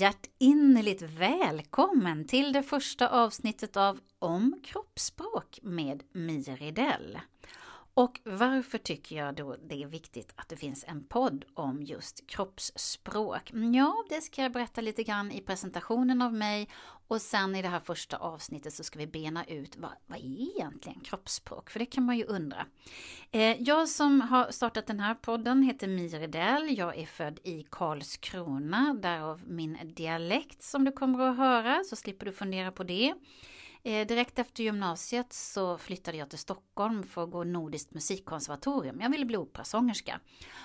hjärtinnerligt välkommen till det första avsnittet av Om kroppsspråk med Miridell. Och varför tycker jag då det är viktigt att det finns en podd om just kroppsspråk? Mm, ja, det ska jag berätta lite grann i presentationen av mig och sen i det här första avsnittet så ska vi bena ut vad, vad är egentligen kroppsspråk? För det kan man ju undra. Eh, jag som har startat den här podden heter Miridell. Jag är född i Karlskrona, därav min dialekt som du kommer att höra, så slipper du fundera på det. Eh, direkt efter gymnasiet så flyttade jag till Stockholm för att gå Nordiskt musikkonservatorium. Jag ville bli operasångerska.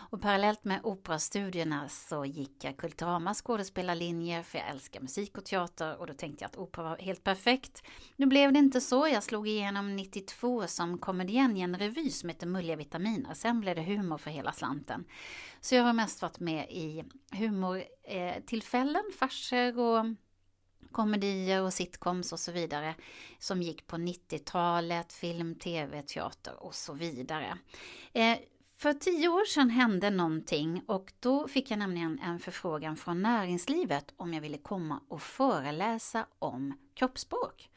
Och parallellt med operastudierna så gick jag Kulturama skådespelarlinje för jag älskar musik och teater och då tänkte jag att opera var helt perfekt. Nu blev det inte så. Jag slog igenom 92 som komedienn i en revy som heter Mulliga vitaminer. Sen blev det humor för hela slanten. Så jag har mest varit med i humortillfällen, eh, farser och komedier och sitcoms och så vidare som gick på 90-talet, film, tv, teater och så vidare. Eh, för tio år sedan hände någonting och då fick jag nämligen en förfrågan från näringslivet om jag ville komma och föreläsa om kroppsspråk.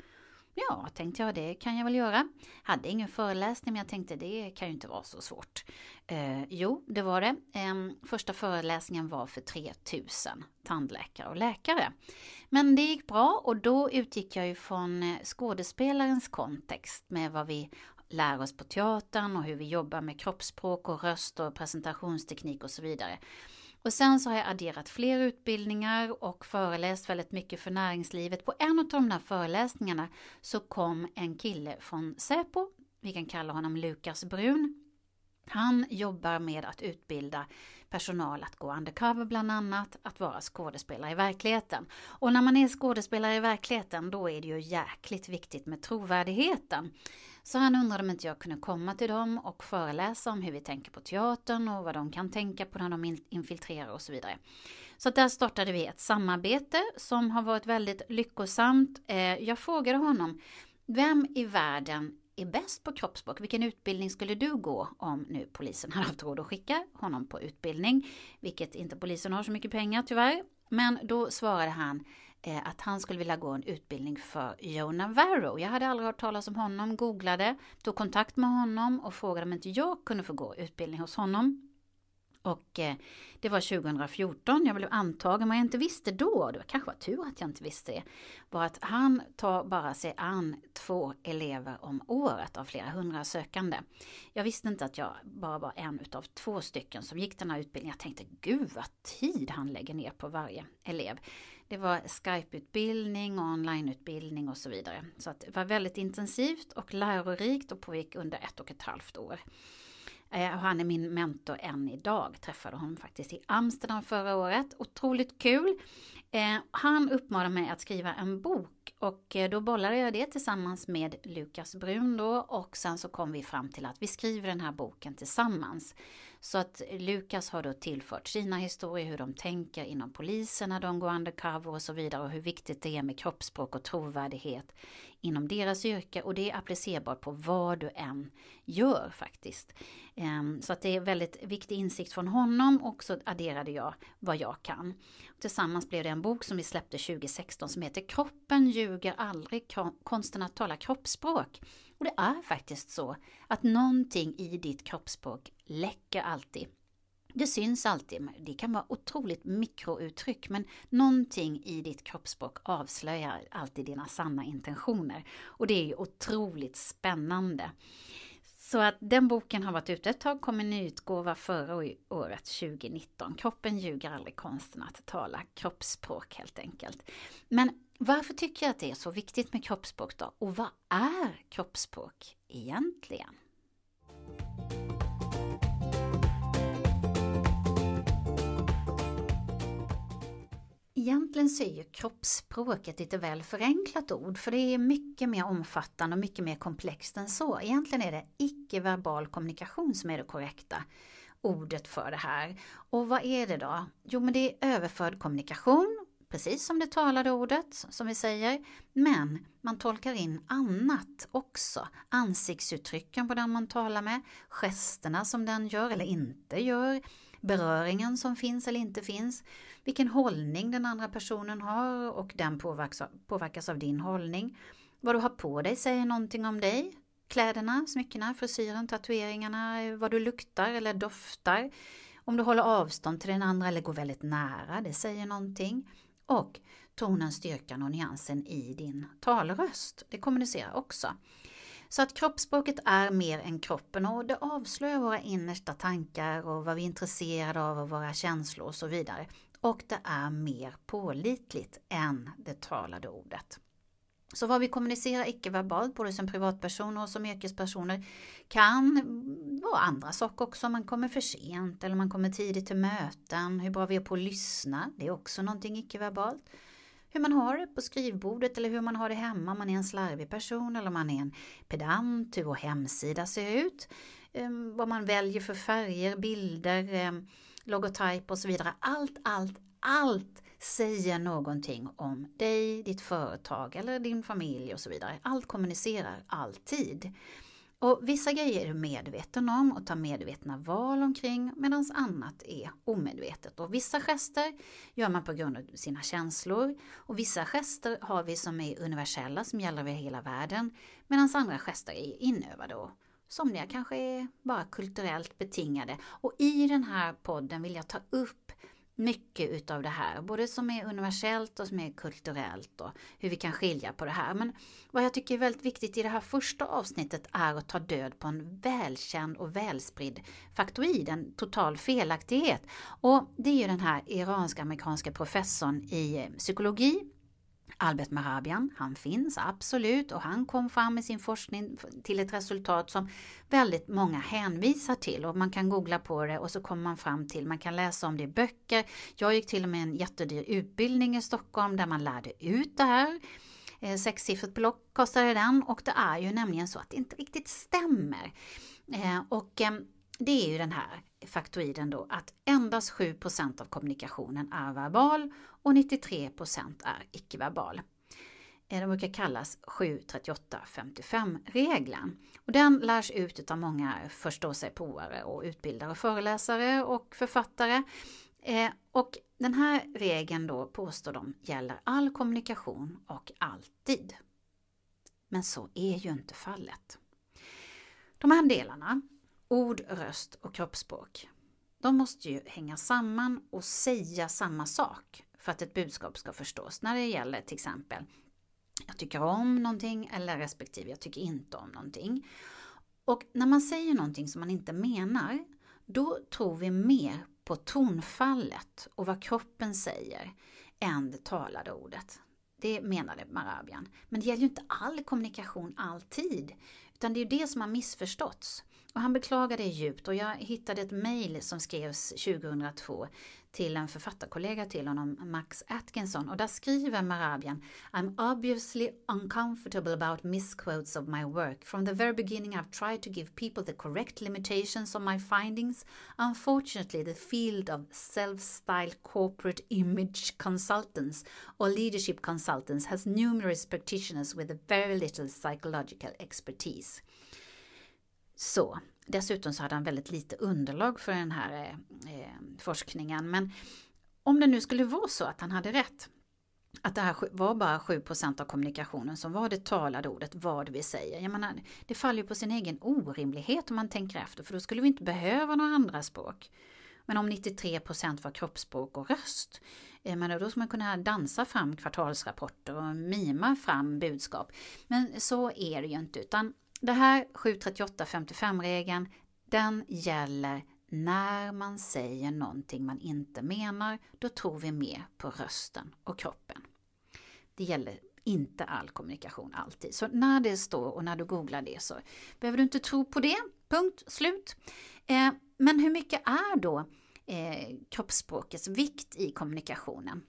Ja, tänkte jag, det kan jag väl göra. Hade ingen föreläsning, men jag tänkte det kan ju inte vara så svårt. Eh, jo, det var det. Eh, första föreläsningen var för 3000 tandläkare och läkare. Men det gick bra och då utgick jag ju från eh, skådespelarens kontext med vad vi lär oss på teatern och hur vi jobbar med kroppsspråk och röst och presentationsteknik och så vidare. Och sen så har jag adderat fler utbildningar och föreläst väldigt mycket för näringslivet. På en av de där föreläsningarna så kom en kille från Säpo, vi kan kalla honom Lukas Brun. Han jobbar med att utbilda personal att gå undercover bland annat, att vara skådespelare i verkligheten. Och när man är skådespelare i verkligheten då är det ju jäkligt viktigt med trovärdigheten. Så han undrade om inte jag kunde komma till dem och föreläsa om hur vi tänker på teatern och vad de kan tänka på när de infiltrerar och så vidare. Så där startade vi ett samarbete som har varit väldigt lyckosamt. Eh, jag frågade honom, vem i världen är bäst på kroppsspråk? Vilken utbildning skulle du gå om nu polisen hade haft råd att skicka honom på utbildning? Vilket inte polisen har så mycket pengar tyvärr. Men då svarade han Eh, att han skulle vilja gå en utbildning för Joe Navarro. Jag hade aldrig hört talas om honom, googlade, tog kontakt med honom och frågade om inte jag kunde få gå utbildning hos honom. Och eh, det var 2014, jag blev antagen, vad jag inte visste då, det var kanske var tur att jag inte visste det, var att han tar bara sig an två elever om året av flera hundra sökande. Jag visste inte att jag bara var en utav två stycken som gick den här utbildningen. Jag tänkte, gud vad tid han lägger ner på varje elev. Det var Skype-utbildning och onlineutbildning och så vidare. Så det var väldigt intensivt och lärorikt och pågick under ett och ett halvt år. Eh, och han är min mentor än idag. Träffade honom faktiskt i Amsterdam förra året. Otroligt kul. Eh, han uppmanade mig att skriva en bok och eh, då bollade jag det tillsammans med Lukas Brun då och sen så kom vi fram till att vi skriver den här boken tillsammans. Så att Lukas har då tillfört sina historier, hur de tänker inom polisen när de går undercover och så vidare och hur viktigt det är med kroppsspråk och trovärdighet inom deras yrke och det är applicerbart på vad du än gör faktiskt. Ehm, så att det är väldigt viktig insikt från honom och så adderade jag vad jag kan. Tillsammans blev det en bok som vi släppte 2016 som heter Kroppen ljuger aldrig, konsten att tala kroppsspråk. Och det är faktiskt så att någonting i ditt kroppsspråk läcker alltid. Det syns alltid, det kan vara otroligt mikrouttryck men någonting i ditt kroppsspråk avslöjar alltid dina sanna intentioner. Och det är ju otroligt spännande. Så att den boken har varit ute ett tag, kom en nyutgåva förra året 2019. Kroppen ljuger aldrig, konsten att tala kroppsspråk helt enkelt. Men varför tycker jag att det är så viktigt med kroppsspråk då? Och vad är kroppsspråk egentligen? Egentligen så är ju kroppsspråk ett lite väl förenklat ord för det är mycket mer omfattande och mycket mer komplext än så. Egentligen är det icke-verbal kommunikation som är det korrekta ordet för det här. Och vad är det då? Jo men det är överförd kommunikation precis som det talade ordet, som vi säger, men man tolkar in annat också. Ansiktsuttrycken på den man talar med, gesterna som den gör eller inte gör, beröringen som finns eller inte finns, vilken hållning den andra personen har och den påverkas, påverkas av din hållning. Vad du har på dig säger någonting om dig. Kläderna, smyckena, frisyren, tatueringarna, vad du luktar eller doftar. Om du håller avstånd till den andra eller går väldigt nära, det säger någonting. Och tonen, styrkan och nyansen i din talröst, det kommunicerar också. Så att kroppsspråket är mer än kroppen och det avslöjar våra innersta tankar och vad vi är intresserade av och våra känslor och så vidare. Och det är mer pålitligt än det talade ordet. Så vad vi kommunicerar icke-verbalt, både som privatpersoner och som yrkespersoner, kan vara andra saker också. Man kommer för sent eller man kommer tidigt till möten, hur bra vi är på att lyssna, det är också någonting icke-verbalt hur man har det på skrivbordet eller hur man har det hemma, om man är en slarvig person eller om man är en pedant, hur vår hemsida ser ut, ehm, vad man väljer för färger, bilder, ehm, logotyp och så vidare. Allt, allt, allt säger någonting om dig, ditt företag eller din familj och så vidare. Allt kommunicerar alltid. Och vissa grejer är du medveten om och tar medvetna val omkring medan annat är omedvetet. Och vissa gester gör man på grund av sina känslor och vissa gester har vi som är universella som gäller över hela världen medan andra gester är inövade och somliga kanske är bara kulturellt betingade. Och i den här podden vill jag ta upp mycket utav det här, både som är universellt och som är kulturellt och hur vi kan skilja på det här. Men vad jag tycker är väldigt viktigt i det här första avsnittet är att ta död på en välkänd och välspridd faktoid, en total felaktighet. Och det är ju den här iransk-amerikanska professorn i psykologi Albert Marabian, han finns absolut och han kom fram med sin forskning till ett resultat som väldigt många hänvisar till och man kan googla på det och så kommer man fram till, man kan läsa om det i böcker. Jag gick till och med en jättedyr utbildning i Stockholm där man lärde ut det här. Eh, sexsiffrigt belopp kostade den och det är ju nämligen så att det inte riktigt stämmer. Eh, och eh, det är ju den här faktoiden då att endast 7% av kommunikationen är verbal och 93% är icke-verbal. Eh, den brukar kallas 73855-regeln. Och den lärs ut av många förståsigpåare och utbildare, föreläsare och författare. Eh, och den här regeln då påstår de gäller all kommunikation och alltid. Men så är ju inte fallet. De här delarna ord, röst och kroppsspråk. De måste ju hänga samman och säga samma sak för att ett budskap ska förstås. När det gäller till exempel jag tycker om någonting eller respektive jag tycker inte om någonting. Och när man säger någonting som man inte menar, då tror vi mer på tonfallet och vad kroppen säger än det talade ordet. Det menade Marabian. Men det gäller ju inte all kommunikation alltid, utan det är ju det som har missförståtts. Och han beklagade djupt och jag hittade ett mejl som skrevs 2002 till en författarkollega till honom, Max Atkinson, och där skriver Marabian I'm obviously uncomfortable about misquotes of my work. From the very beginning I've tried to give people the correct limitations of my findings. Unfortunately, the field of self-styled corporate image consultants or leadership consultants has numerous practitioners with very little psychological expertise. Så, dessutom så hade han väldigt lite underlag för den här eh, eh, forskningen. Men om det nu skulle vara så att han hade rätt, att det här var bara 7% av kommunikationen som var det talade ordet, vad vi säger. Jag menar, det faller ju på sin egen orimlighet om man tänker efter, för då skulle vi inte behöva några andra språk. Men om 93% var kroppsspråk och röst, eh, men då ska man kunna dansa fram kvartalsrapporter och mima fram budskap. Men så är det ju inte, utan det här 738-55-regeln, den gäller när man säger någonting man inte menar, då tror vi mer på rösten och kroppen. Det gäller inte all kommunikation alltid. Så när det står och när du googlar det så behöver du inte tro på det. Punkt slut. Eh, men hur mycket är då eh, kroppsspråkets vikt i kommunikationen?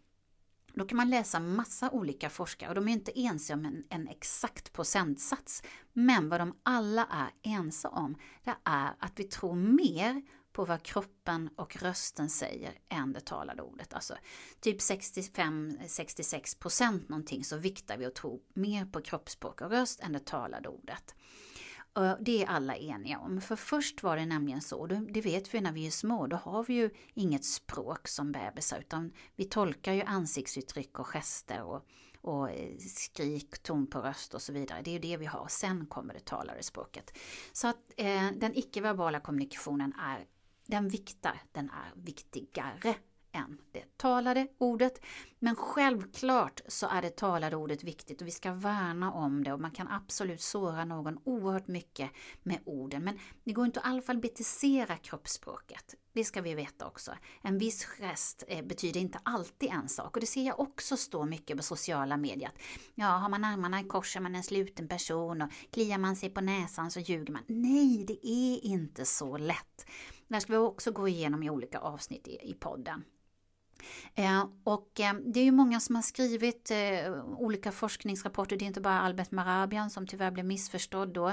Då kan man läsa massa olika forskare och de är inte ense om en, en, exakt procentsats. Men vad de alla är ense om, det är att vi tror mer på vad kroppen och rösten säger än det talade ordet. Alltså typ 65-66 procent någonting så viktar vi och tror mer på kroppsspråk och röst än det talade ordet. Det är alla eniga om. För först var det nämligen så, det vet vi när vi är små, då har vi ju inget språk som bebisar utan vi tolkar ju ansiktsuttryck och gester och, och eh, skrik, ton på röst och så vidare. Det är ju det vi har. Sen kommer det talade språket. Så att eh, den icke-verbala kommunikationen är, den viktar, den är viktigare än det talade ordet. Men självklart så är det talade ordet viktigt och vi ska värna om det och man kan absolut såra någon oerhört mycket med orden. Men det går inte att alfabetisera kroppsspråket. Det ska vi veta också. En viss gest eh, betyder inte alltid en sak och det ser jag också stå mycket på sociala medier. Ja, har man armarna i kors är man en sluten person och kliar man sig på näsan så ljuger man. Nej, det är inte så lätt. Det här ska vi också gå igenom i olika avsnitt i, i podden. Eh, och eh, det är ju många som har skrivit eh, olika forskningsrapporter, det är inte bara Albert Marabian som tyvärr blev missförstådd då.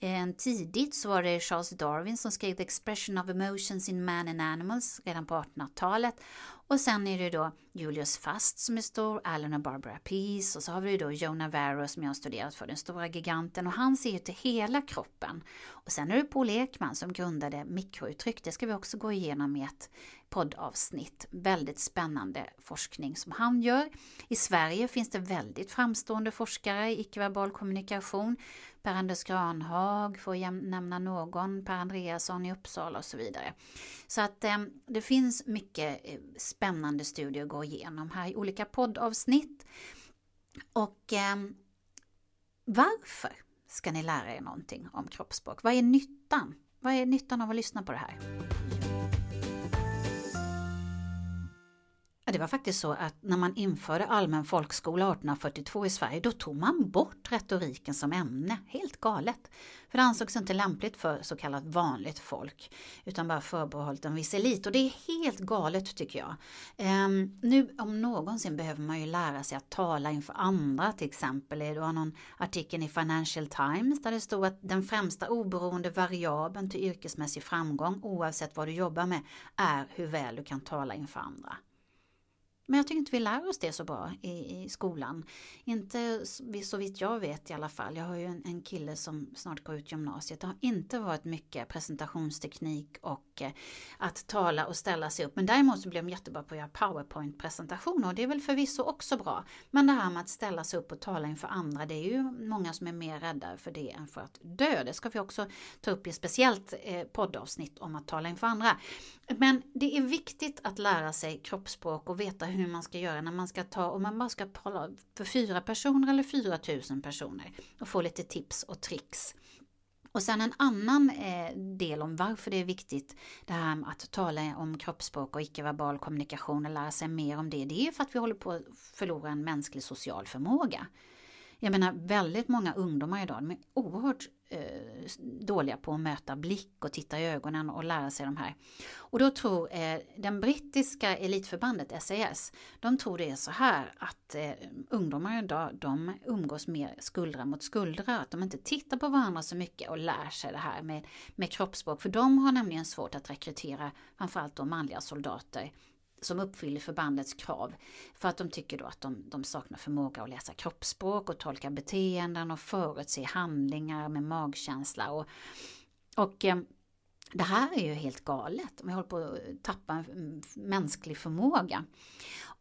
Eh, tidigt så var det Charles Darwin som skrev The Expression of Emotions in Man and Animals redan på 1800-talet. Och sen är det då Julius Fast som är stor, Alan och Barbara Pease och så har vi då Joe Navarro som jag har studerat för, den stora giganten och han ser ju till hela kroppen. Och sen är det Paul Ekman som grundade mikrouttryck, det ska vi också gå igenom i ett poddavsnitt. Väldigt spännande forskning som han gör. I Sverige finns det väldigt framstående forskare i icke-verbal kommunikation. Per-Anders Granhag, får att nämna någon, Per Andreasson i Uppsala och så vidare. Så att eh, det finns mycket eh, spännande studier att gå igenom här i olika poddavsnitt. Och eh, varför ska ni lära er någonting om kroppsspråk? Vad är nyttan? Vad är nyttan av att lyssna på det här? Det var faktiskt så att när man införde allmän folkskola 1842 i Sverige, då tog man bort retoriken som ämne. Helt galet. För det ansågs inte lämpligt för så kallat vanligt folk, utan bara förbehållet en viss elit. Och det är helt galet tycker jag. Um, nu om någonsin behöver man ju lära sig att tala inför andra till exempel. Det var någon artikel i Financial Times där det stod att den främsta oberoende variabeln till yrkesmässig framgång oavsett vad du jobbar med är hur väl du kan tala inför andra. Men jag tycker inte vi lär oss det så bra i, i skolan. Inte så vitt jag vet i alla fall. Jag har ju en, en kille som snart går ut gymnasiet. Det har inte varit mycket presentationsteknik och eh, att tala och ställa sig upp. Men däremot så blir de jättebra på att göra powerpoint-presentationer och det är väl förvisso också bra. Men det här med att ställa sig upp och tala inför andra, det är ju många som är mer rädda för det än för att dö. Det ska vi också ta upp i ett speciellt eh, poddavsnitt om att tala inför andra. Men det är viktigt att lära sig kroppsspråk och veta hur man ska göra när man ska ta, om man bara ska tala för fyra personer eller fyra tusen personer och få lite tips och tricks. Och sen en annan eh, del om varför det är viktigt det här med att tala om kroppsspråk och icke-verbal kommunikation och lära sig mer om det. Det är för att vi håller på att förlora en mänsklig social förmåga. Jag menar väldigt många ungdomar idag, de är oerhört eh, dåliga på att möta blick och titta i ögonen och lära sig de här. Och då tror eh, den brittiska elitförbandet SAS, de tror det är så här att eh, ungdomar idag, de umgås mer skuldra mot skuldra, att de inte tittar på varandra så mycket och lär sig det här med, med kroppsspråk, för de har nämligen svårt att rekrytera framförallt de manliga soldater som uppfyller förbandets krav. För att de tycker då att de, de, saknar förmåga att läsa kroppsspråk och tolka beteenden och förutse handlingar med magkänsla. Och, och eh, det här är ju helt galet. Vi håller på att tappa en mänsklig förmåga.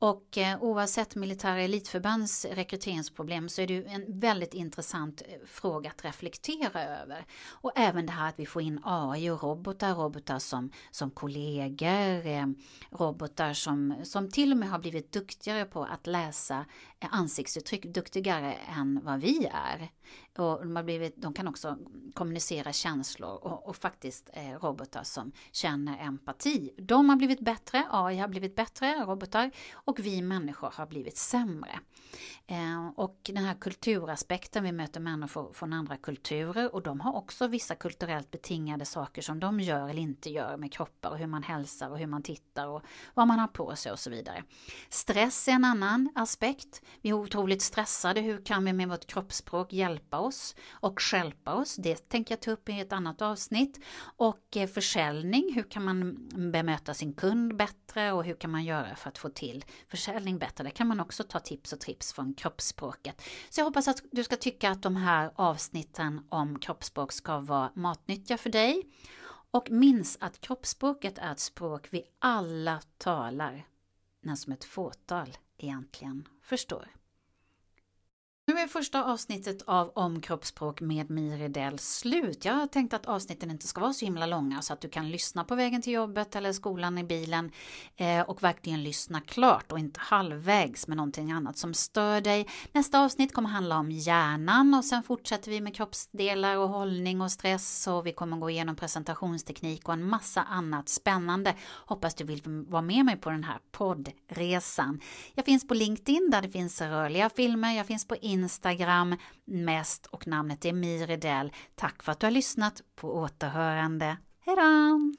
Och eh, oavsett militära elitförbands rekryteringsproblem så är det ju en väldigt intressant eh, fråga att reflektera över. Och även det här att vi får in AI och robotar, robotar som, som kollegor, eh, robotar som, som till och med har blivit duktigare på att läsa eh, ansiktsuttryck, duktigare än vad vi är. Och de, har blivit, de kan också kommunicera känslor och, och faktiskt eh, robotar som känner empati. De har blivit bättre, AI har blivit bättre, robotar, och vi människor har blivit sämre. Eh, och den här kulturaspekten, vi möter människor från andra kulturer och de har också vissa kulturellt betingade saker som de gör eller inte gör med kroppar och hur man hälsar och hur man tittar och vad man har på sig och så vidare. Stress är en annan aspekt. Vi är otroligt stressade, hur kan vi med vårt kroppsspråk hjälpa oss och skälpa oss? Det tänker jag ta upp i ett annat avsnitt. Och eh, försäljning, hur kan man bemöta sin kund bättre och hur kan man göra för att få till försäljning bättre. Där kan man också ta tips och trips från kroppsspråket. Så jag hoppas att du ska tycka att de här avsnitten om kroppsspråk ska vara matnyttiga för dig. Och minns att kroppsspråket är ett språk vi alla talar, men som ett fåtal egentligen förstår. Nu är första avsnittet av Om kroppsspråk med Miridell slut. Jag har tänkt att avsnitten inte ska vara så himla långa så att du kan lyssna på vägen till jobbet eller skolan i bilen eh, och verkligen lyssna klart och inte halvvägs med någonting annat som stör dig. Nästa avsnitt kommer handla om hjärnan och sen fortsätter vi med kroppsdelar och hållning och stress och vi kommer gå igenom presentationsteknik och en massa annat spännande. Hoppas du vill vara med mig på den här poddresan. Jag finns på LinkedIn där det finns rörliga filmer, jag finns på Instagram Instagram mest och namnet är Miridell. Tack för att du har lyssnat på återhörande. Hejdå!